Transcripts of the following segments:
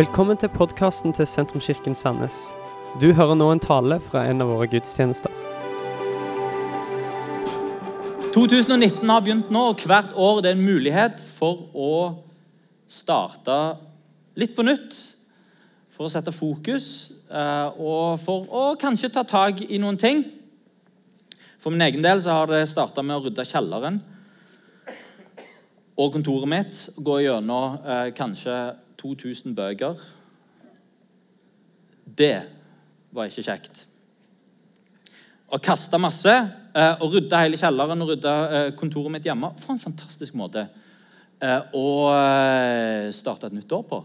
Velkommen til podkasten til Sentrumskirken Sandnes. Du hører nå en tale fra en av våre gudstjenester. 2019 har begynt nå, og hvert år er det en mulighet for å starte litt på nytt. For å sette fokus, eh, og for å kanskje ta tak i noen ting. For min egen del så har det starta med å rydde kjelleren og kontoret mitt. Gå gjennom eh, kanskje 2000 bøker. Det var ikke kjekt. Å kaste masse eh, og rydde hele kjelleren og rydde eh, kontoret mitt hjemme For en fantastisk måte eh, å eh, starte et nytt år på.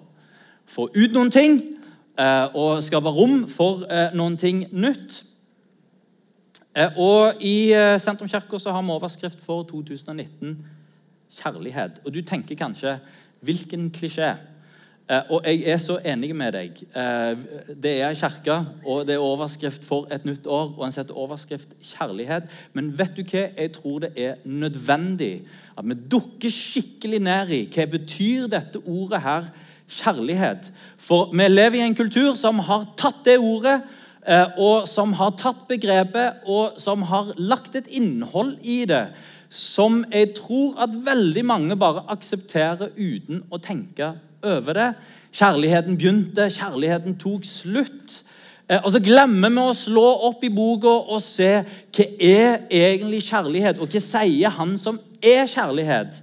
Få ut noen ting eh, og skape rom for eh, noen ting nytt. Eh, og I eh, Sentrumskirka har vi overskrift for 2019 kjærlighet. Og du tenker kanskje hvilken klisjé? Eh, og jeg er så enig med deg. Eh, det er kirke, og det er overskrift for et nytt år. Og en setter overskrift kjærlighet. Men vet du hva? Jeg tror det er nødvendig at vi dukker skikkelig ned i hva betyr dette ordet her, kjærlighet. For vi lever i en kultur som har tatt det ordet Eh, og som har tatt begrepet og som har lagt et innhold i det som jeg tror at veldig mange bare aksepterer uten å tenke over det. Kjærligheten begynte, kjærligheten tok slutt. Eh, og så glemmer vi å slå opp i boka og se hva er egentlig kjærlighet, og hva sier han som er kjærlighet?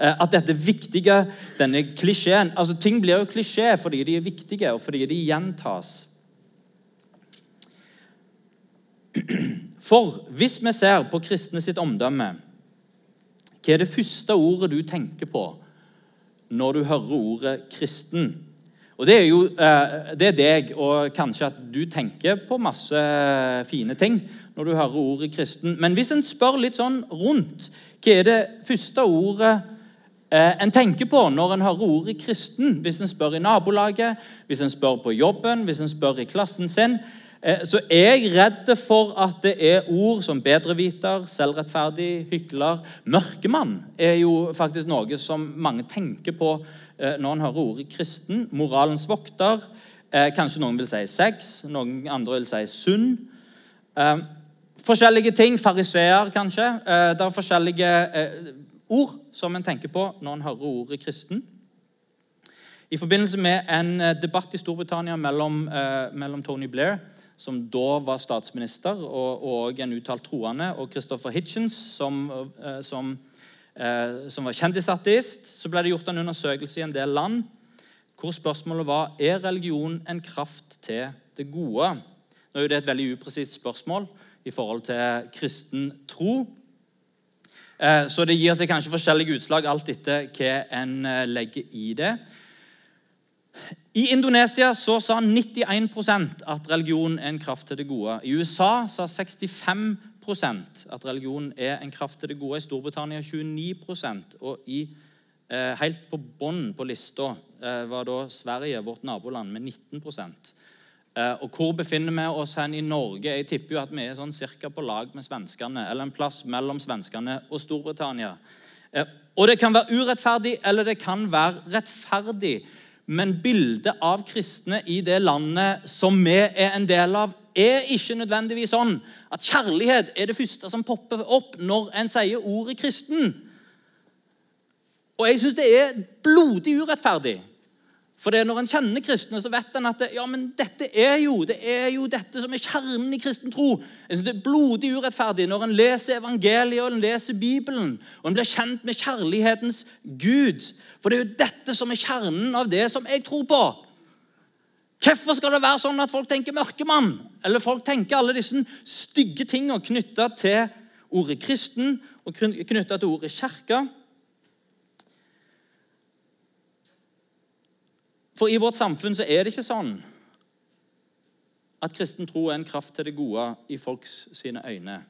Eh, at dette viktige, denne klisjeen altså Ting blir jo klisjé fordi de er viktige, og fordi de gjentas. For hvis vi ser på kristne sitt omdømme, hva er det første ordet du tenker på når du hører ordet 'kristen'? Og Det er jo eh, det er deg, og kanskje at du tenker på masse fine ting når du hører ordet 'kristen'. Men hvis en spør litt sånn rundt, hva er det første ordet eh, en tenker på når en hører ordet 'kristen'? Hvis en spør i nabolaget, hvis en spør på jobben, hvis en spør i klassen sin, Eh, så er jeg redd for at det er ord som bedreviter, selvrettferdig, hykler Mørkemann er jo faktisk noe som mange tenker på eh, når en hører ordet kristen. Moralens vokter. Eh, kanskje noen vil si sex, noen andre vil si sunn. Forskjellige ting. Fariseer, kanskje. Det er forskjellige ord som en tenker på når en hører ordet kristen. I forbindelse med en debatt i Storbritannia mellom, mellom Tony Blair som da var statsminister, og, og en uttalt troende, og Christopher Hitchens, som, eh, som, eh, som var kjendisateist, så ble det gjort en undersøkelse i en del land hvor spørsmålet var er religion en kraft til det gode. Nå er det et veldig upresist spørsmål i forhold til kristen tro. Eh, så det gir seg kanskje forskjellige utslag alt etter hva en legger i det. I Indonesia så sa 91% at religion er en kraft til det gode. I USA sa 65% at religion er en kraft til det gode. I Storbritannia 29% Og i, eh, helt på bunnen på lista eh, var da Sverige, vårt naboland, med 19 eh, Og Hvor befinner vi oss hen i Norge? Jeg tipper jo at vi er sånn cirka på lag med svenskene. Eller en plass mellom svenskene og Storbritannia. Eh, og Det kan være urettferdig, eller det kan være rettferdig. Men bildet av kristne i det landet som vi er en del av, er ikke nødvendigvis sånn at kjærlighet er det første som popper opp når en sier ordet kristen. Og jeg syns det er blodig urettferdig for det Når en kjenner kristne, så vet en at det, ja, men dette er jo, det er jo dette som er kjernen i kristen tro. Det er blodig urettferdig når en leser evangeliet og en leser Bibelen og en blir kjent med kjærlighetens Gud. For det er jo dette som er kjernen av det som jeg tror på. Hvorfor skal det være sånn at folk tenker mørkemann? Eller folk tenker alle disse stygge tingene knytta til ordet kristen og knytta til ordet kirke? For i vårt samfunn så er det ikke sånn at kristen tro er en kraft til det gode i folks sine øyne.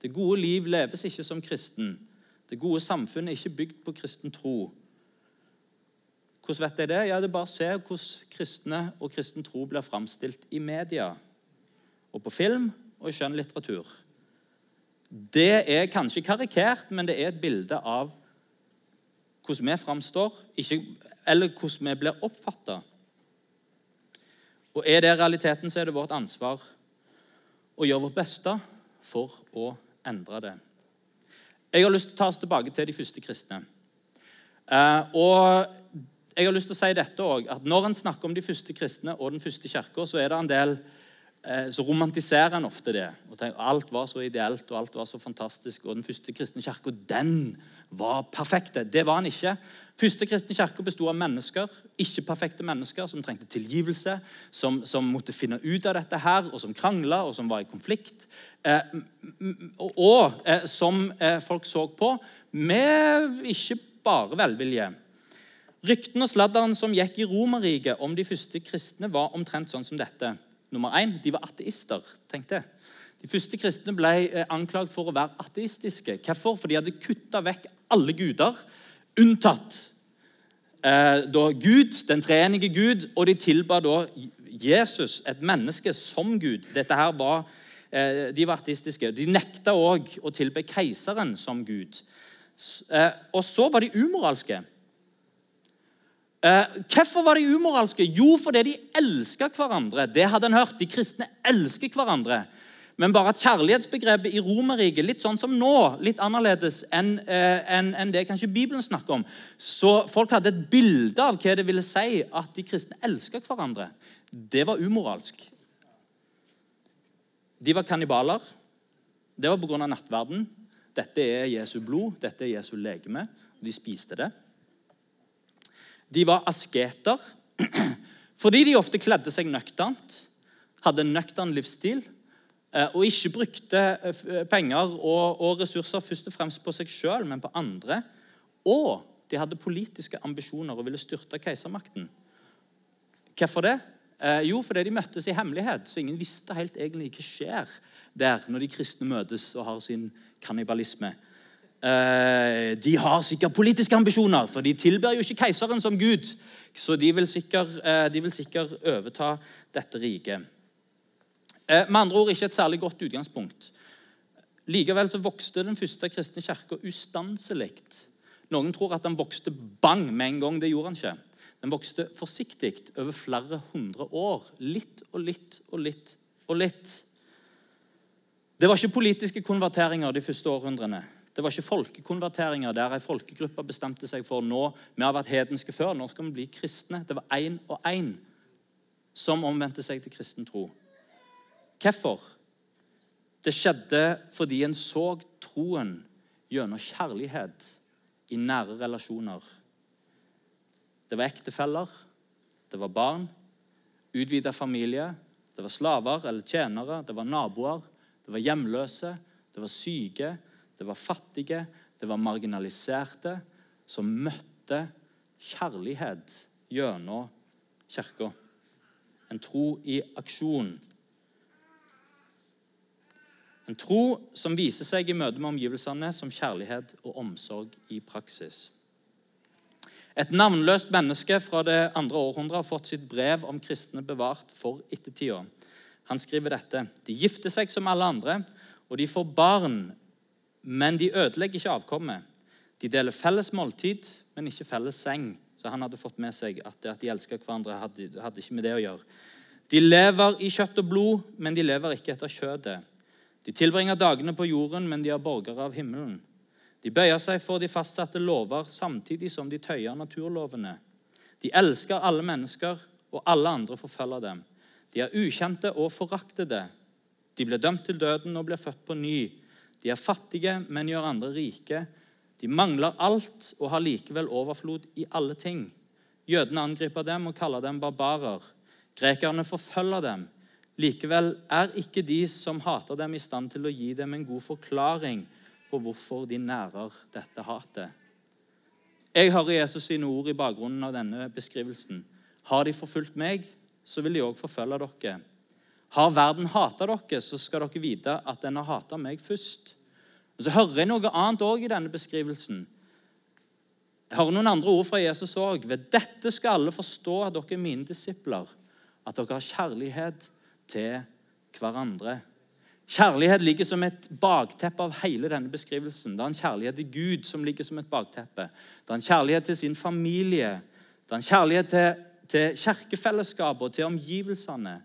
Det gode liv leves ikke som kristen. Det gode samfunnet er ikke bygd på kristen tro. Hvordan vet jeg det? Ja, Det bare å se hvordan kristne og kristen tro blir framstilt i media, og på film og i skjønnlitteratur. Det er kanskje karikert, men det er et bilde av hvordan vi framstår. Ikke eller hvordan vi blir oppfatta. Og er det realiteten, så er det vårt ansvar å gjøre vårt beste for å endre det. Jeg har lyst til å ta oss tilbake til de første kristne. Eh, og jeg har lyst til å si dette også, at Når en snakker om de første kristne og den første kirka, så er det en del så romantiserer en ofte det. og tenker, Alt var så ideelt og alt var så fantastisk. Og den første kristne kirka den var perfekte. Det var den ikke. Første kristne kirke bestod av mennesker, ikke-perfekte mennesker som trengte tilgivelse, som, som, måtte finne ut av dette her, og som krangla og som var i konflikt. Eh, og, og eh, som eh, folk så på med ikke bare velvilje. Ryktene og sladderen som gikk i Romerriket om de første kristne, var omtrent sånn som dette. Nummer én, de var ateister. Tenk det. De første kristne ble eh, anklagd for å være ateistiske. Hvorfor? For de hadde kutta vekk alle guder, unntatt eh, da Gud, den treenige Gud, og de tilba da Jesus, et menneske, som Gud. Dette her var, eh, De var ateistiske. De nekta òg å tilbe keiseren som Gud. Eh, og så var de umoralske. Eh, hvorfor var de umoralske? Jo, fordi de elska hverandre. Det hadde en hørt. De kristne elsker hverandre. Men bare at kjærlighetsbegrepet i Romerriket, litt sånn som nå, litt annerledes enn eh, en, en det kanskje Bibelen snakker om. Så folk hadde et bilde av hva det ville si at de kristne elska hverandre. Det var umoralsk. De var kannibaler. Det var pga. nattverden. Dette er Jesu blod, dette er Jesu legeme. De spiste det. De var asketer fordi de ofte kledde seg nøkternt, hadde en nøktern livsstil eh, og ikke brukte eh, penger og, ressurser først og fremst på seg sjøl, men på andre. Og de hadde politiske ambisjoner og ville styrte keisermakten. Hvorfor det? Eh, jo, fordi de møttes i hemmelighet, så ingen visste helt egentlig hva skjer der når de kristne møtes og har sin kannibalisme. Eh, de har sikkert politiske ambisjoner, for de tilber jo ikke keiseren som gud. Så de vil sikkert, eh, de vil sikkert overta dette riket. Eh, med andre ord ikke et særlig godt utgangspunkt. Likevel så vokste den første kristne kirka ustanselig. Noen tror at den vokste bang med en gang. Det gjorde den ikke. Den vokste forsiktig over flere hundre år. Litt og litt og litt og litt. Det var ikke politiske konverteringer de første århundrene. Det var ikke folkekonverteringer der ei folkegruppe bestemte seg for nå, vi har vært hedenske før, nå skal vi bli kristne. Det var én og én som omvendte seg til kristen tro. Hvorfor? Det skjedde fordi en så troen gjennom kjærlighet i nære relasjoner. Det var ektefeller, det var barn, utvida familie, det var slaver eller tjenere, det var naboer, det var hjemløse, det var syke, det var fattige, det var marginaliserte som møtte kjærlighet gjennom kirka. En tro i aksjon. En tro som viser seg i møte med omgivelsene som kjærlighet og omsorg i praksis. Et navnløst menneske fra det andre århundret har fått sitt brev om kristne bevart for ettertida. Han skriver dette.: De gifter seg som alle andre, og de får barn men de ødelegger ikke avkommet. De deler felles måltid, men ikke felles seng. Så han hadde fått med seg at det at de elska hverandre, hadde, hadde, ikke med det å gjøre. De lever i kjøtt og blod, men de lever ikke etter kjødet. De tilbringer dagene på jorden, men de er borgere av himmelen. De bøyer seg for de fastsatte lover samtidig som de tøyer naturlovene. De elsker alle mennesker, og alle andre forfølger dem. De er ukjente og foraktede. De ble dømt til døden og ble født på ny. De er fattige, men gjør andre rike. De mangler alt og har likevel overflod i alle ting. Jødene angriper dem og kaller dem barbarer. Grekerne forfølger dem. Likevel er ikke de som hater dem, i stand til å gi dem en god forklaring på hvorfor de nærer dette hatet. Jeg hører Jesus sine ord i bakgrunnen av denne beskrivelsen. Har de forfulgt meg, så vil de òg forfølge dere. Har verden hata dere, så skal dere vite at den har hata meg først. Og Så hører jeg noe annet òg i denne beskrivelsen. Jeg hører noen andre ord fra Jesus òg. Ved dette skal alle forstå at dere er mine disipler. At dere har kjærlighet til hverandre. Kjærlighet ligger som et bakteppe av hele denne beskrivelsen. Det er en kjærlighet til Gud som ligger som et bakteppe. Det er en kjærlighet til sin familie. Det er en kjærlighet til, til kirkefellesskapet og til omgivelsene.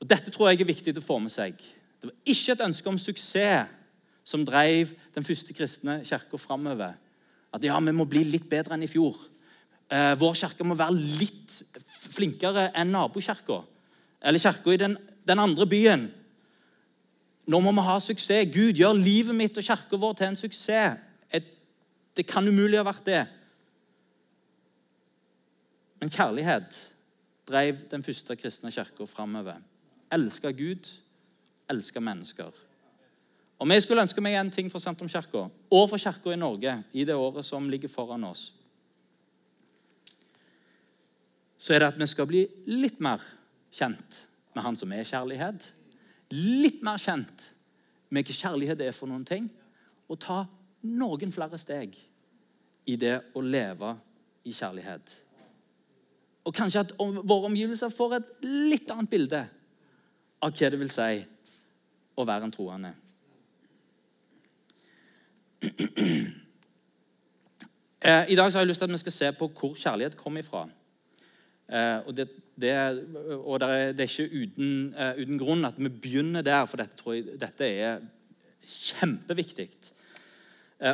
Og Dette tror jeg er viktig å få med seg. Det var ikke et ønske om suksess som drev den første kristne kirka framover. At ja, vi må bli litt bedre enn i fjor. Eh, vår kirke må være litt flinkere enn nabokirka. Eller kirka i den, den, andre byen. Nå må vi ha suksess. Gud, gjør livet mitt og kirka vår til en suksess. Et, det kan umulig ha vært det. Men kjærlighet drev den første kristne kirka framover. Elska Gud, elske mennesker. Om jeg skulle ønske meg en ting for Sentrumskirka og for Kirka i Norge i det året som ligger foran oss, så er det at vi skal bli litt mer kjent med Han som er kjærlighet. Litt mer kjent med hva kjærlighet er for noen ting. Og ta noen flere steg i det å leve i kjærlighet. Og kanskje at våre omgivelser får et litt annet bilde av hva det vil si å være en troende. Eh, I dag har jeg lyst til at vi skal se på hvor kjærlighet kommer ifra. Eh, og det, det, og det, er, ikke uten, uh, uten, grunn at vi begynner der, for dette, jeg, dette er kjempeviktig.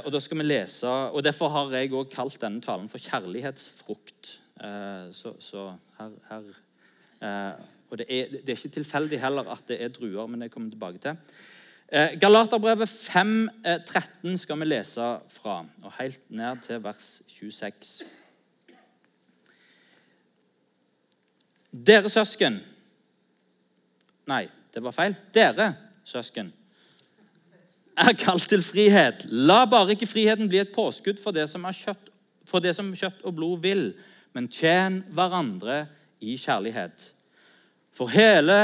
Og da skal vi lese, og Derfor har jeg også kalt denne talen for 'kjærlighetsfrukt'. Så, så, her, her Og det er, det er, ikke tilfeldig heller at det er druer, men det kommer tilbake til. Eh, Galaterbrevet 5, 13 eh, skal vi lese fra, og helt ned til vers 26. Dere søsken Nei, det var feil. Dere søsken er kalt til frihet. La bare ikke friheten bli et påskudd for det som, kjøtt, for det som kjøtt og blod vil, men tjen hverandre i kjærlighet. For hele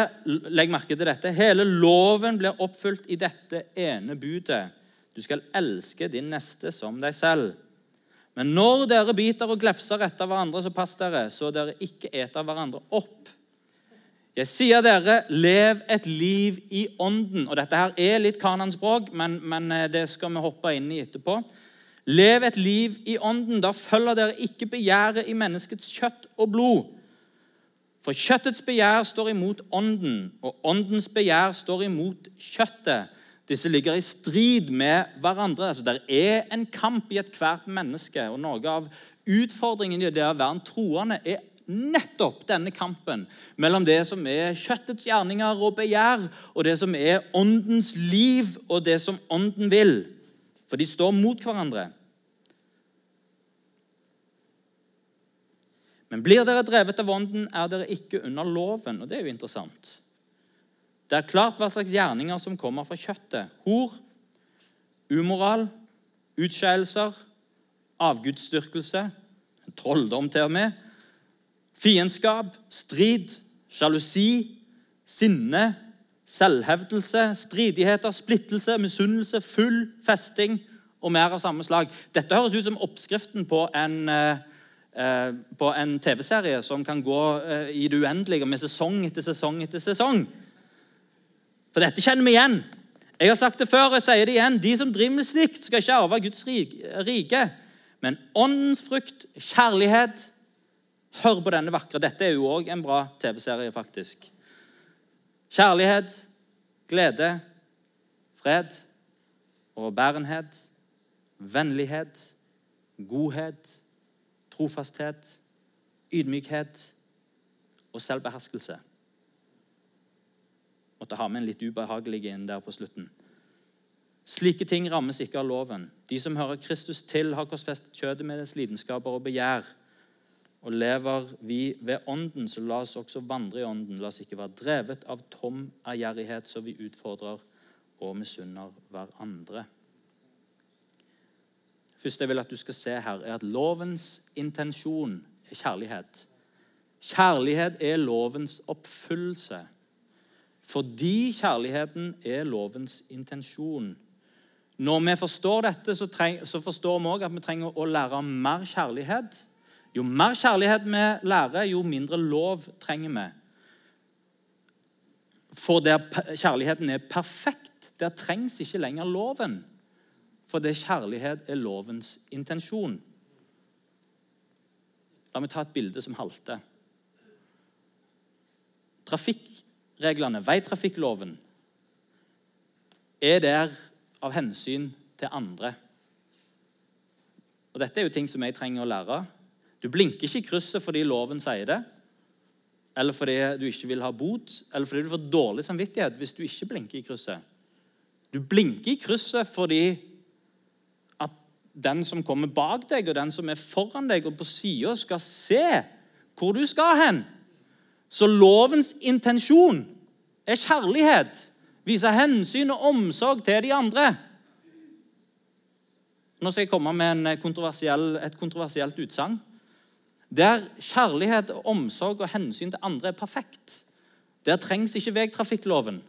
legg merke til dette, hele loven blir oppfylt i dette ene budet. Du skal elske din neste som deg selv. Men når dere biter og glefser etter hverandre, så pass dere, så dere ikke eter hverandre opp. Jeg sier dere, lev et liv i ånden. Og Dette her er litt kananspråk, men, men eh, det skal vi hoppe inn i etterpå. Lev et liv i ånden. Da følger dere ikke begjæret i menneskets kjøtt og blod. For kjøttets begjær står imot ånden, og åndens begjær står imot kjøttet. Disse ligger i strid med hverandre. Altså, det er en kamp i ethvert menneske. og Noe av utfordringen i det å være en troende er nettopp denne kampen mellom det som er kjøttets gjerninger og begjær, og det som er åndens liv og det som ånden vil. For de står mot hverandre. Men blir dere drevet av ånden, er dere ikke under loven. Og det er jo interessant. Det er klart hva slags gjerninger som kommer fra kjøttet. Hor, umoral, utskeielser, avgudsdyrkelse, trolldom til og med, fiendskap, strid, sjalusi, sinne, selvhevdelse, stridigheter, splittelse, misunnelse, full festing og mer av samme slag. Dette høres ut som oppskriften på en eh, på en TV-serie som kan gå eh, i det uendelige med sesong etter sesong etter sesong. For dette kjenner vi igjen. Jeg har sagt det før, og jeg sier det igjen. De som driver med slikt, skal ikke arve Guds rike. Men åndens frukt, kjærlighet Hør på denne vakre. Dette er jo òg en bra TV-serie, faktisk. Kjærlighet, glede, fred, overbærenhet, vennlighet, godhet trofasthet, ydmykhet og selvbeherskelse. Måtte ha med en litt ubehagelig inn der på slutten. Slike ting rammes ikke av loven. De som hører Kristus til, har korsfestet kjødet med dets lidenskaper og begjær. Og lever vi ved Ånden, så la oss også vandre i Ånden. La oss ikke være drevet av tom ærgjerrighet, så vi utfordrer og misunner hverandre første jeg vil at du skal se her, er at lovens intensjon er kjærlighet. Kjærlighet er lovens oppfyllelse. Fordi kjærligheten er lovens intensjon. Når vi forstår dette, så, treng, så forstår vi også at vi trenger å lære om mer kjærlighet. Jo mer kjærlighet vi lærer, jo mindre lov trenger vi. For der kjærligheten er perfekt, der trengs ikke lenger loven fordi kjærlighet er lovens intensjon. La meg ta et bilde som halter. Trafikkreglene, veitrafikkloven, er der av hensyn til andre. Og Dette er jo ting som jeg trenger å lære. Du blinker ikke i krysset fordi loven sier det, eller fordi du ikke vil ha bot, eller fordi du får dårlig samvittighet hvis du ikke blinker i krysset. Du blinker i krysset fordi den som kommer bak deg, og den som er foran deg og på sida, skal se hvor du skal hen. Så lovens intensjon er kjærlighet. Vise hensyn og omsorg til de andre. Nå skal jeg komme med kontroversiell, et kontroversielt utsagn. Der kjærlighet, omsorg og hensyn til andre er perfekt, der trengs ikke veitrafikkloven.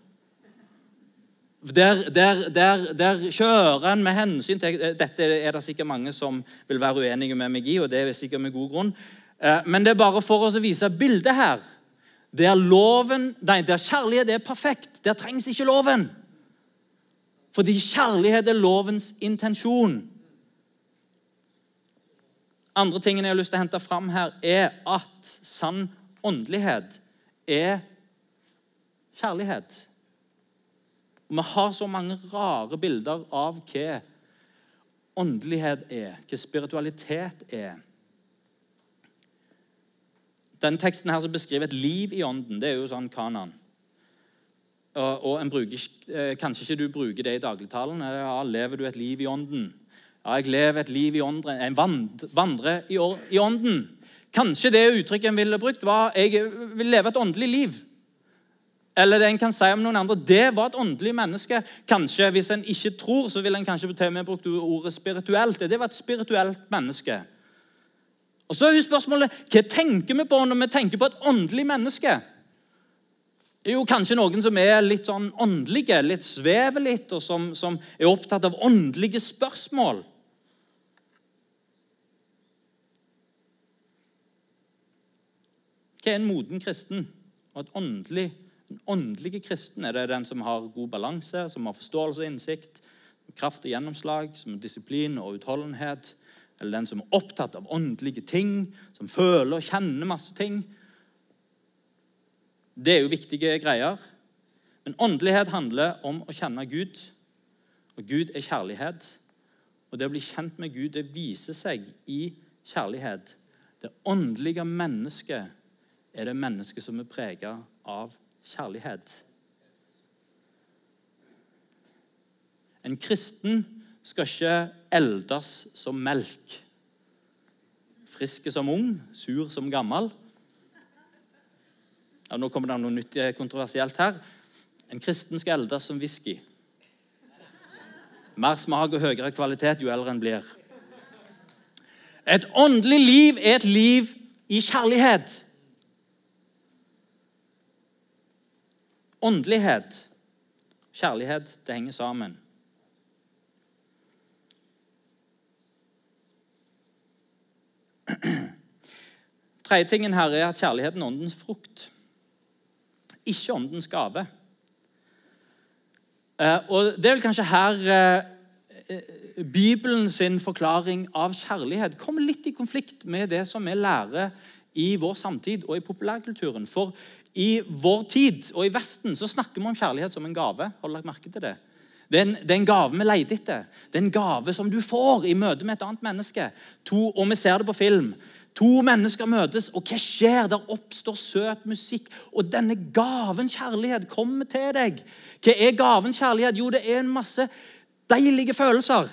Der, der, der, der, kjører en med hensyn til Dette er det sikkert mange som vil være uenige med meg i, og det er sikkert med god grunn. Eh, men det er bare for oss å vise bildet her. Der, loven, nei, der kjærlighet er perfekt, der trengs ikke loven. Fordi kjærlighet er lovens intensjon andre tingen jeg har lyst til å hente fram her, er at sann åndelighet er kjærlighet. Og Vi har så mange rare bilder av hva åndelighet er, hva spiritualitet er. Denne teksten her som beskriver et liv i ånden, det er jo sånn kanan. Og, og bruker, eh, Kanskje ikke du bruker det i dagligtalen. Ja, lever du et liv i ånden? Ja, jeg lever et liv i ånden. Jeg vandrer i ånden. Kanskje det uttrykket en ville brukt, var jeg vil leve et åndelig liv. Eller det en kan si om noen andre, det var et åndelig menneske. Kanskje Hvis en ikke tror, så vil en kanskje til og med brukt ordet spirituelt. Det var et spirituelt menneske. Og så er jo spørsmålet, Hva tenker vi på når vi tenker på et åndelig menneske? Det er jo kanskje noen som er litt sånn åndelige, litt svever litt, og som, som er opptatt av åndelige spørsmål. Hva er en moden kristen? Og et åndelig, En åndelige kristen er det den som har god balanse, som har forståelse og innsikt, kraft og gjennomslag, som har disiplin og utholdenhet? Eller den som er opptatt av åndelige ting, som føler og kjenner masse ting? Det er jo viktige greier. Men åndelighet handler om å kjenne Gud. Og Gud er kjærlighet. Og det å bli kjent med Gud det viser seg i kjærlighet. Det åndelige mennesket er det mennesket som er prega av kjærlighet. En kristen skal ikke eldes som melk. Frisk som ung, sur som gammel. Ja, nå kommer det noe nytt eh, kontroversielt her. En kristen skal eldes som whisky. Mer smak og høyere kvalitet jo eldre en blir. Et åndelig liv er et liv i kjærlighet. Åndelighet, kjærlighet, det henger sammen. Tredje tingen her er at kjærligheten er åndens frukt, ikke åndens gave. Eh, og Det er vel kanskje her eh, eh, Bibelen sin forklaring av kjærlighet kommer litt i konflikt med det som vi lærer i vår samtid og i populærkulturen. For i vår tid og i Vesten så snakker vi om kjærlighet som en gave. Du lagt merke til det? Det er, en, det er en gave vi leter etter. Det er en gave som du får i møte med et annet menneske. To, og vi ser det på film. To mennesker møtes, og hva skjer? Der oppstår søt musikk. Og denne gaven kjærlighet kommer til deg. Hva er gaven kjærlighet? Jo, det er en masse deilige følelser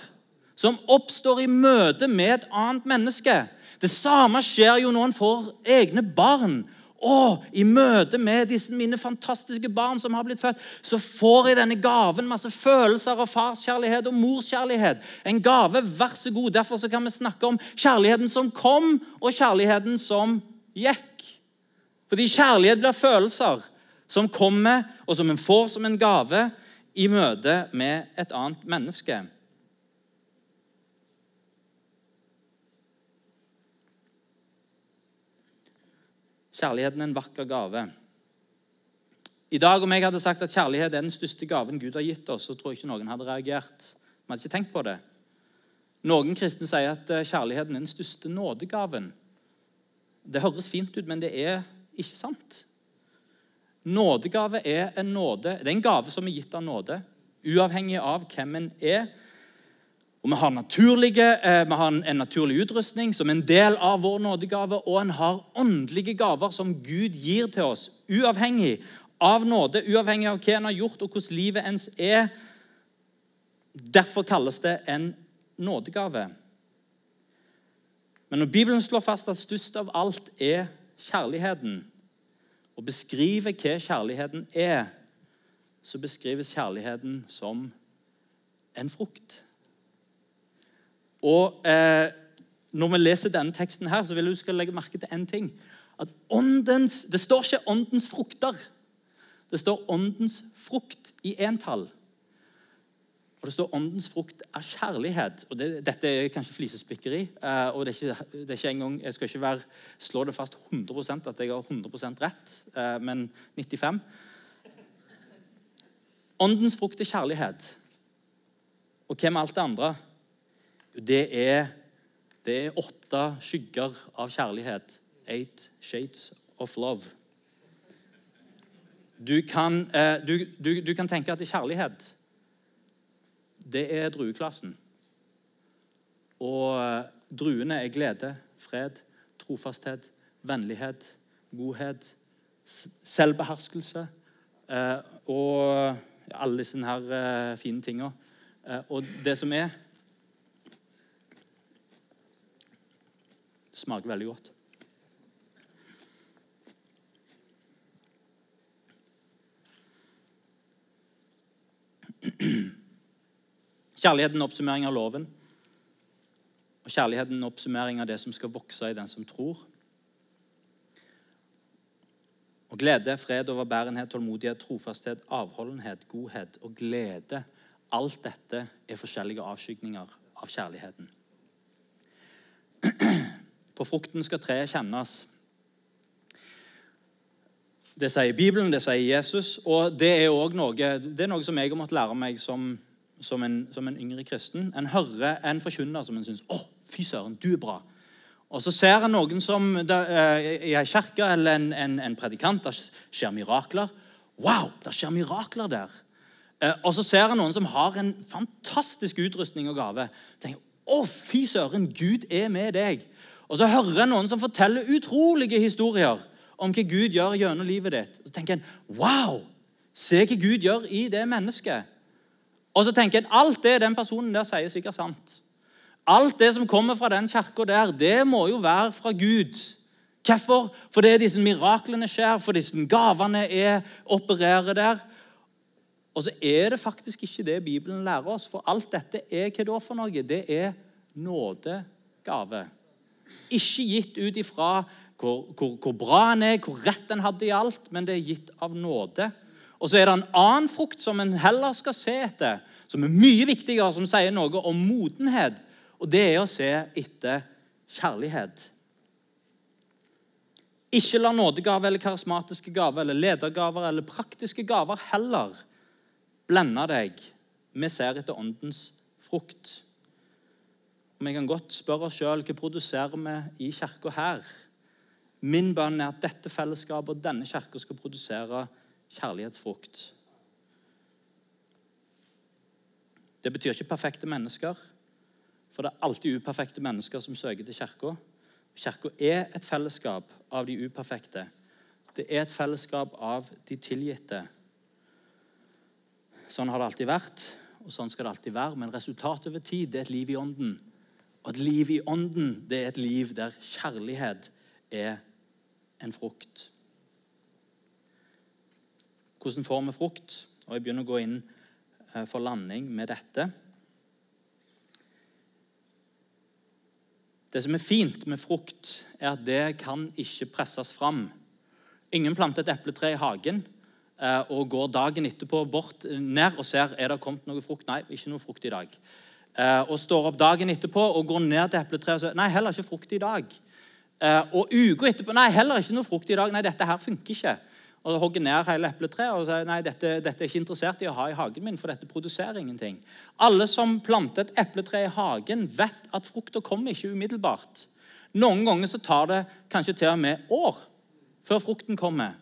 som oppstår i møte med et annet menneske. Det samme skjer jo når en får egne barn og i møte med disse mine fantastiske barn som har blitt født, så får jeg denne gaven, masse følelser av farskjærlighet og morskjærlighet. En gave, vær så god. Derfor så kan vi snakke om kjærligheten som kom, og kjærligheten som gikk. Fordi kjærlighet blir følelser som kommer, og som en får som en gave i møte med et annet menneske. Kjærligheten er en vakker gave. I dag, Om jeg hadde sagt at kjærlighet er den største gaven Gud har gitt oss, så tror jeg ikke noen hadde reagert. Vi hadde ikke tenkt på det. Noen kristne sier at eh, kjærligheten er den største nådegaven. Det høres fint ut, men det er ikke sant. Nådegave er en nåde. Det er en gave som er gitt av nåde, uavhengig av hvem en er. Og Vi har, naturlige, vi har en naturlig utrustning som en del av vår nådegave, og en har åndelige gaver som Gud gir til oss, uavhengig av nåde, uavhengig av hva en har gjort, og hvordan livet ens er. Derfor kalles det en nådegave. Men når Bibelen slår fast at størst av alt er kjærligheten, og beskriver hva kjærligheten er, så beskrives kjærligheten som en frukt. Og eh, Når vi leser denne teksten, her, så vil jeg skal legge merke til én ting. At åndens, Det står ikke 'åndens frukter'. Det står 'åndens frukt' i entall. Og det står 'åndens frukt er kjærlighet'. Og det, Dette er kanskje flisespikkeri. Eh, og det er, ikke, det er ikke engang, Jeg skal ikke være, slå det fast 100% at jeg har 100 rett, eh, men 95 Åndens frukt er kjærlighet. Og hva med alt det andre? Det er, det er åtte skygger av kjærlighet. Eight shades of love. Du kan, eh, du, du, du kan tenke at kjærlighet, det er drueklassen. Og eh, druene er glede, fred, trofasthet, vennlighet, godhet, selvbeherskelse eh, og alle disse her fine tinga. Og det som er smaker veldig godt. Kjærligheten er oppsummering av loven. Og kjærligheten er oppsummering av det som skal vokse i den som tror. Og glede, fred, overbærenhet, tålmodighet, trofasthet, avholdenhet, godhet og glede Alt dette er forskjellige avskygninger av kjærligheten. På frukten skal treet kjennes. Det sier Bibelen, det sier Jesus, og det er òg noe, noe som jeg har måttet lære meg som, som, en, som en, yngre kristen. En hører en forkynner som en syns 'Å, fy søren, du er bra'. Og så ser en noen som eh, i ei kirke eller en, en, en predikant. Der skjer mirakler. Wow, det skjer mirakler der. Eh, og så ser en noen som har en fantastisk utrustning og gave. tenker, 'Å, fy søren, Gud er med deg'. Og så hører jeg noen som forteller utrolige historier om hva Gud gjør gjennom livet ditt. Og så tenker en, wow, se hva Gud gjør i det mennesket. Og så tenker en, alt det den personen der sier, sikkert sant. Alt det som kommer fra den kirka der, det må jo være fra Gud. Hvorfor? Fordi disse miraklene skjer, for disse gavene er, opererer der. Og så er det faktisk ikke det Bibelen lærer oss, for alt dette er hva da for noe? Det er nådegave. Ikke gitt ut ifra hvor, hvor, hvor, bra han er, hvor rett han hadde i alt, men det er gitt av nåde. Og så er det en annen frukt som en heller skal se etter, som er mye viktigere, som sier noe om modenhet. Og det er å se etter kjærlighet. Ikke la nådegave eller karismatiske gaver eller ledergaver eller praktiske gaver heller blende deg. Vi ser etter åndens frukt. Vi kan godt spørre oss sjøl hva produserer vi i kirka her. Min bønn er at dette fellesskapet og denne kirka skal produsere kjærlighetsfrukt. Det betyr ikke perfekte mennesker, for det er alltid uperfekte mennesker som søker til kirka. Kirka er et fellesskap av de uperfekte. Det er et fellesskap av de tilgitte. Sånn har det alltid vært, og sånn skal det alltid være. Men resultatet over tid det er et liv i ånden. Og et liv i ånden det er et liv der kjærlighet er en frukt. Hvordan får vi frukt? Og Jeg begynner å gå inn eh, for landing med dette. Det som er fint med frukt, er at det kan ikke presses fram. Ingen planter et epletre i hagen eh, og går dagen etterpå bort ned og ser er det kommet noe frukt. Nei, ikke noe frukt i dag. Eh, og står opp dagen etterpå og går ned til epletreet og sier nei, heller ikke frukt i dag. Eh, og uka etterpå nei, heller ikke noe frukt i dag. Nei, dette her funker ikke. Og hogger ned hele epletreet og sier nei, dette, dette er ikke interessert i å ha i hagen min, for dette produserer ingenting. Alle som planter et epletre i hagen, vet at frukta kommer ikke umiddelbart. Noen ganger så tar det kanskje til og med år før frukten kommer.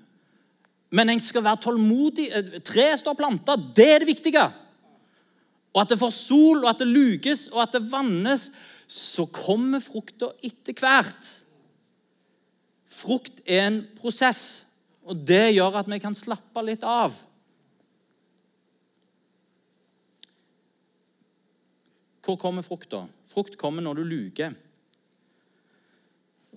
Men en skal være tålmodig. Treet står planta. Det er det viktige. Og at det får sol, og at det lukes, og at det vannes. Så kommer frukta etter hvert. Frukt er en prosess, og det gjør at vi kan slappe litt av. Hvor kommer frukta? Frukt kommer når du luker.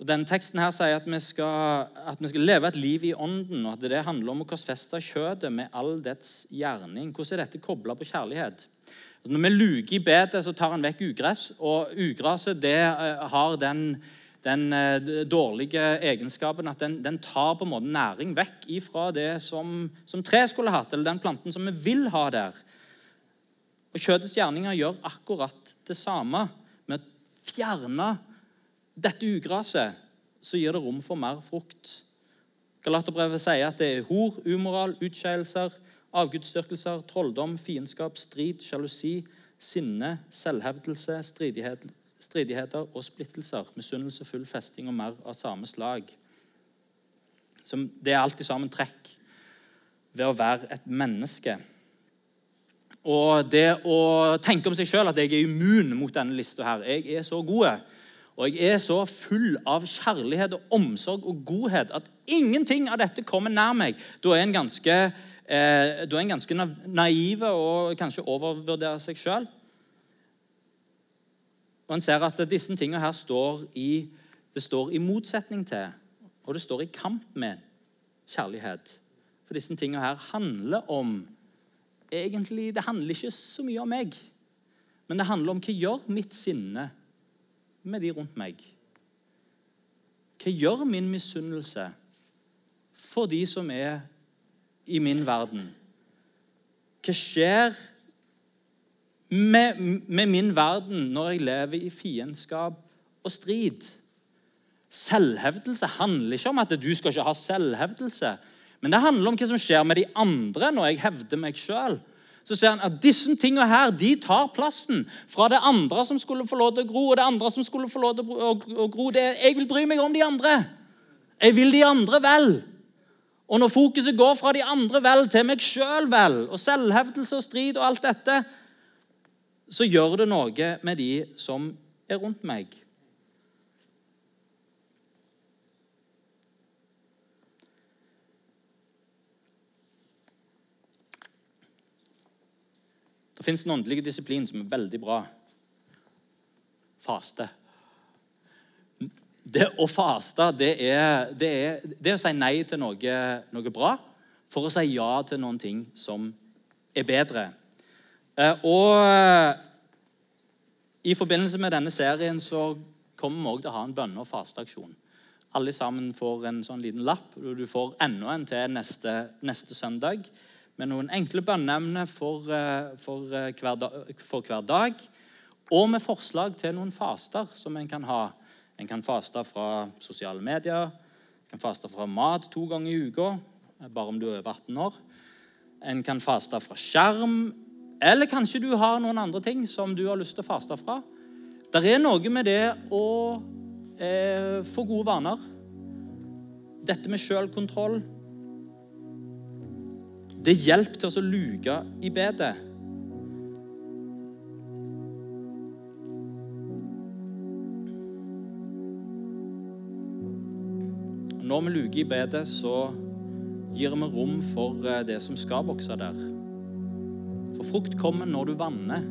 Og denne Teksten her sier at vi, skal, at vi skal leve et liv i ånden, og at det handler om å korsfeste kjødet med all dets gjerning. Hvordan er dette kobla på kjærlighet? Altså, når vi luker i bedet, så tar han vekk ugress, og ugraset det eh, har den, den eh, dårlige egenskapen at den, den, tar på en måte næring vekk ifra det som, som tre skulle hatt, eller den planten som vi vil ha der. Og Kjødets gjerninger gjør akkurat det samme. Med å fjerne dette ugraset så gir det rom for mer frukt. Galaterbrevet sier at det er hor, umoral, utskeielser, avgudsdyrkelser, trolldom, fiendskap, strid, sjalusi, sinne, selvhevdelse, stridighet, stridigheter og splittelser, misunnelse, full festing og mer av samme slag. Som det er alltid sammen trekk ved å være et menneske. Og det å tenke om seg sjøl at jeg er immun mot denne lista her Jeg er så god, og jeg er så full av kjærlighet og omsorg og godhet at ingenting av dette kommer nær meg. Da er en ganske, eh, er en ganske naiv og kanskje overvurderer seg sjøl. Og en ser at disse tingene her står i, det står i motsetning til, og det står i kamp med kjærlighet. For disse tingene her handler om egentlig, Det handler ikke så mye om meg, men det handler om hva gjør mitt sinne med de rundt meg? Hva gjør min misunnelse for de som er i min verden? Hva skjer med, med min verden når jeg lever i fiendskap og strid? Selvhevdelse handler ikke om at du skal ikke ha selvhevdelse. Men det handler om hva som skjer med de andre når jeg hevder meg sjøl. Så ser han at disse tingene her, de tar plassen fra det andre som skulle få lov til å gro. og det andre som skulle få lov til å gro. Det, jeg vil bry meg om de andre. Jeg vil de andre vel. Og når fokuset går fra de andre vel til meg sjøl vel, og selvhevdelse og strid og alt dette, så gjør det noe med de som er rundt meg. Det fins en åndelig disiplin som er veldig bra. Faste. Det å faste, det er, det er, det er å si nei til noe, noe, bra for å si ja til noen ting som er bedre. Eh, og i forbindelse med denne serien så kommer vi også til å ha en bønne- og fasteaksjon. Alle sammen får en sånn liten lapp, og du får enda en til neste, neste søndag med noen enkle bønneemner for, eh, for, eh, for, hver dag. Og med forslag til noen faster som en kan ha. En kan faste fra sosiale medier, en kan faste fra mat to ganger i uka, bare om du er over 18 år. En kan faste fra skjerm, eller kanskje du har noen andre ting som du har lyst til å faste fra. Det er noe med det å eh, få gode vaner. Dette med sjølkontroll det hjelper til å luke i bedet. Når vi luker i bedet, så gir vi rom for eh, det som skal vokse der. For frukt kommer når du vanner.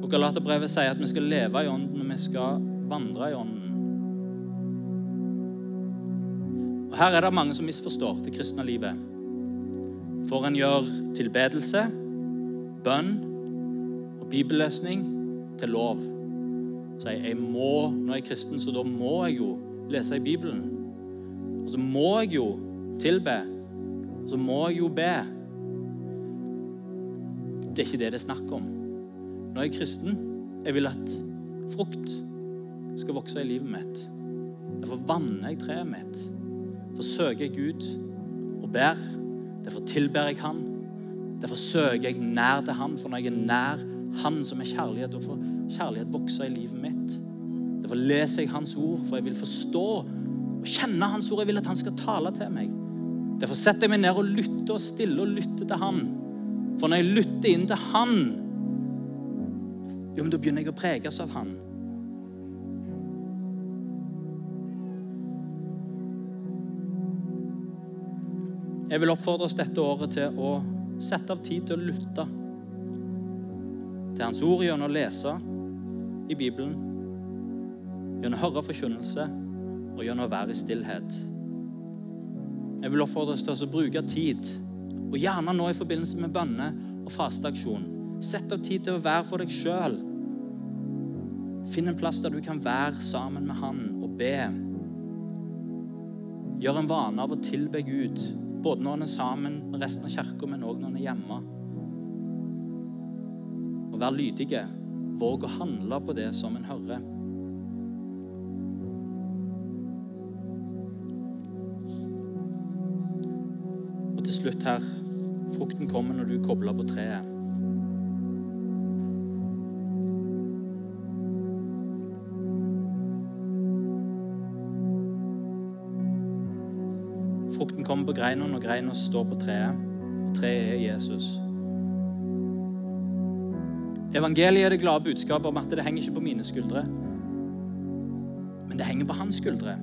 Og Galaterbrevet sier at vi skal leve i ånden, og vi skal vandre i ånden. Her er det mange som misforstår det kristne livet. For en gjør tilbedelse, bønn og bibellesning til lov. Sier jeg må, når jeg er kristen, så da må jeg jo lese i Bibelen. Og så må jeg jo tilbe. Og så må jeg jo be. Det er ikke det det er snakk om. Når jeg er kristen, jeg vil at frukt skal vokse i livet mitt. Derfor vanner jeg treet mitt. Derfor søker jeg Gud og ber. Derfor tilber jeg Han. Derfor søker jeg nær til Han, for når jeg er nær Han som er kjærlighet, da får kjærlighet vokse i livet mitt. Derfor leser jeg Hans ord, for jeg vil forstå og kjenne Hans ord. Jeg vil at Han skal tale til meg. Derfor setter jeg meg ned og lytter og stille og lytter til Han. For når jeg lytter inn til Han, jo, men da begynner jeg å preges av Han. Jeg vil oppfordre oss dette året til å sette av tid til å lytte til Hans ord gjennom å lese i Bibelen, gjennom å høre forkynnelse og gjennom å være i stillhet. Jeg vil oppfordre oss til å bruke tid, og gjerne nå i forbindelse med bønne- og fasteaksjon. Sett av tid til å være for deg sjøl. Finn en plass der du kan være sammen med Han og be. Gjør en vane av å tilbe Gud, både når en er sammen med resten av kirka, men òg når en er hjemme. Og vær lydige. Våg å handle på det som en hører. Og til slutt her frukten kommer når du kobler på treet. Kommer på greina når greina står på treet, og treet er Jesus. Evangeliet er det glade budskapet om at det henger ikke på mine skuldre, men det henger på hans skuldre.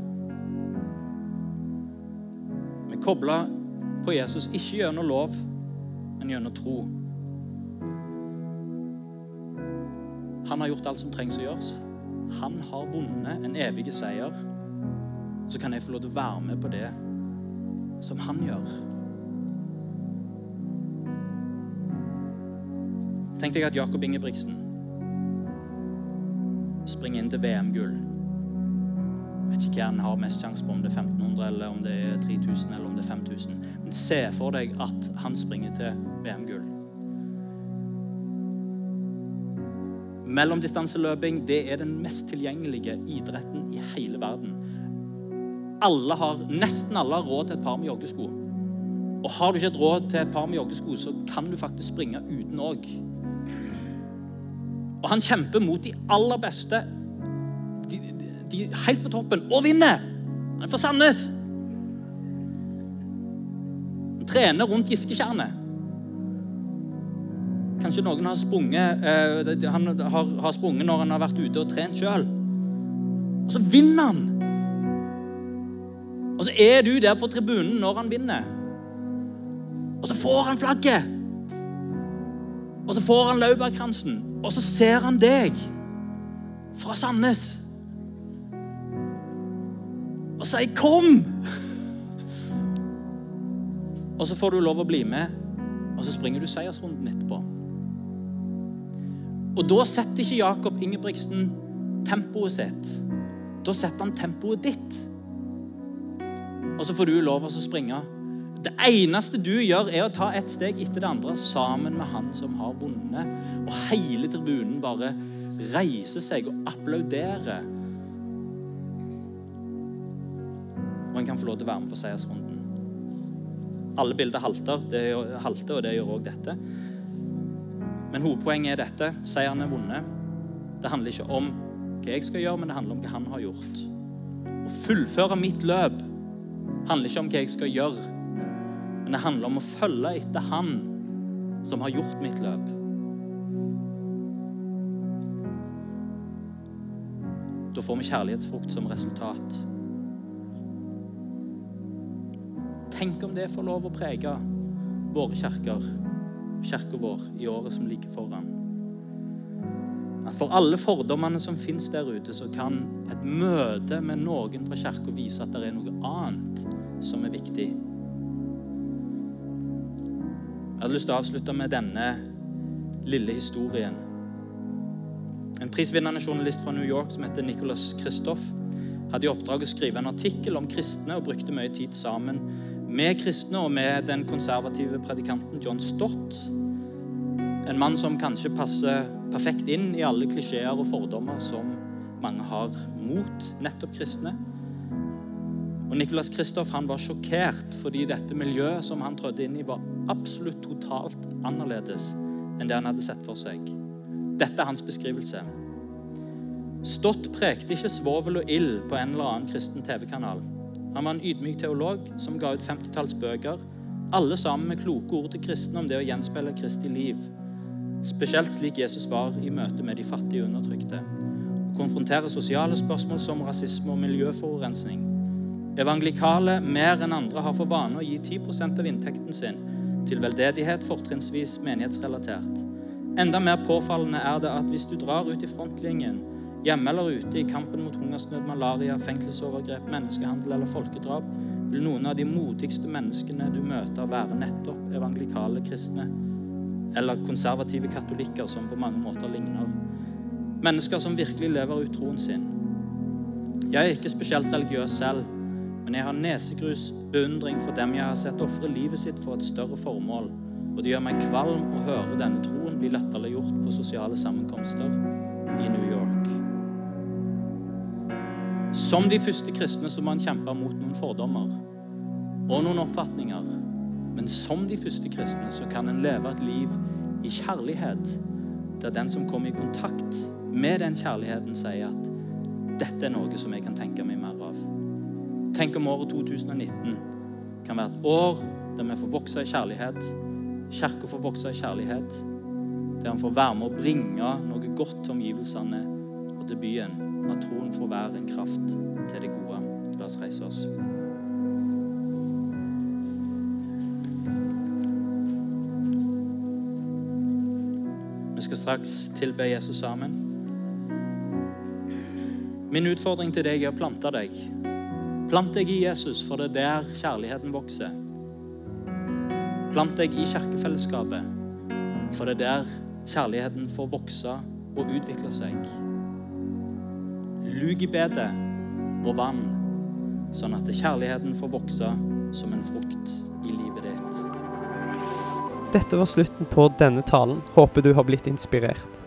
Vi kobler på Jesus ikke gjennom lov, men gjennom tro. Han har gjort alt som trengs å gjøres. Han har vunnet en evig seier. Så kan jeg få lov til å være med på det som han gjør. Tenk deg at Jakob Ingebrigtsen springer inn til VM-gull. Vet ikke hva han har mest sjanse på, om det er 1500, eller om det er 3000 eller om det er 5000. Men se for deg at han springer til VM-gull. Mellomdistanseløping det er den mest tilgjengelige idretten i hele verden. Alle har, nesten alle har råd til et par med joggesko. Og har du ikke et råd til et par med joggesko, så kan du faktisk springe uten òg. Og han kjemper mot de aller beste, de, de, de helt på toppen, og vinner! Han er fra Sandnes. Han trener rundt Gisketjernet. Kanskje noen har sprunget, uh, han har, har sprunget når han har vært ute og trent sjøl. Og så vinner han! Og så er du der på tribunen når han vinner. Og så får han flagget. Og så får han laurbærkransen. Og så ser han deg fra Sandnes og sier 'kom'. Og så får du lov å bli med, og så springer du seiersrunden etterpå. Og da setter ikke Jakob Ingebrigtsen tempoet sitt. Da setter han tempoet ditt. Og så får du lov til å springe. Det eneste du gjør, er å ta ett steg etter det andre sammen med han som har vunnet. Og hele tribunen bare reiser seg og applauderer. Og en kan få lov til å være med på seiersrunden. Alle bilder halter, det halter og det gjør òg dette. Men hovedpoenget er dette. Seieren er vunnet. Det handler ikke om hva jeg skal gjøre, men det handler om hva han har gjort. Å fullføre mitt løp handler ikke om hva jeg skal gjøre, men det handler om å følge etter han som har gjort mitt løp. Da får vi kjærlighetsfrukt som resultat. Tenk om det får lov å prege våre kirker, kirka vår, i året som ligger foran. At for alle fordommene som fins der ute, så kan et møte med noen fra kirka vise at det er noe annet som er viktig. Jeg hadde lyst til å avslutte med denne lille historien. En prisvinnende journalist fra New York som heter Nicholas Kristoff, hadde i oppdrag å skrive en artikkel om kristne og brukte mye tid sammen med kristne og med den konservative predikanten John Stott. En mann som kanskje passer perfekt inn i alle klisjeer og fordommer som mange har mot nettopp kristne. Og Nicholas Kristoff var sjokkert fordi dette miljøet som han trådte inn i, var absolutt totalt annerledes enn det han hadde sett for seg. Dette er hans beskrivelse. Stott prekte ikke svovel og ild på en eller annen kristen TV-kanal. Han var en ydmyk teolog som ga ut 50-talls bøker, alle sammen med kloke ord til kristne om det å gjenspeile Kristi liv. Spesielt slik Jesus var i møte med de fattige og undertrykte. Å konfrontere sosiale spørsmål som rasisme og miljøforurensning. Evangelikale mer enn andre har for vane å gi 10% av inntekten sin til veldedighet, fortrinnsvis menighetsrelatert. Enda mer påfallende er det at hvis du drar ut i frontlinjen Hjemme eller ute i kampen mot hungersnød, malaria, fengselsovergrep, menneskehandel eller folkedrap, vil noen av de modigste menneskene du møter, være nettopp evangelikale kristne. Eller konservative katolikker som på mange måter ligner. Mennesker som virkelig lever ut troen sin. Jeg er ikke spesielt religiøs selv, men jeg har nesegrus beundring for dem jeg har sett ofre livet sitt for et større formål. Og det gjør meg kvalm å høre denne troen bli latterliggjort på sosiale sammenkomster i New York. Som de første kristne så må han kjempe mot noen fordommer og noen oppfatninger. Men som de første kristne så kan en leve et liv i kjærlighet, der den som kommer i kontakt med den kjærligheten, sier at dette er noe som jeg kan tenke meg mer av. Tenk om året 2019 kan være et år der vi får vokse i kjærlighet. Kirka får vokse i kjærlighet. Der han får være med å bringe noe godt til omgivelsene og til byen at troen får være en kraft til det gode. La oss reise oss. Vi skal straks tilbe Jesus sammen. Min utfordring til deg er å plante deg. Plant deg i Jesus, for det er der kjærligheten vokser. Plant deg i kirkefellesskapet, for det er der kjærligheten får vokse og utvikle seg lug i bedet og vann, sånn at kjærligheten får vokse som en frukt i livet ditt. Dette var slutten på denne talen. Håper du har blitt inspirert.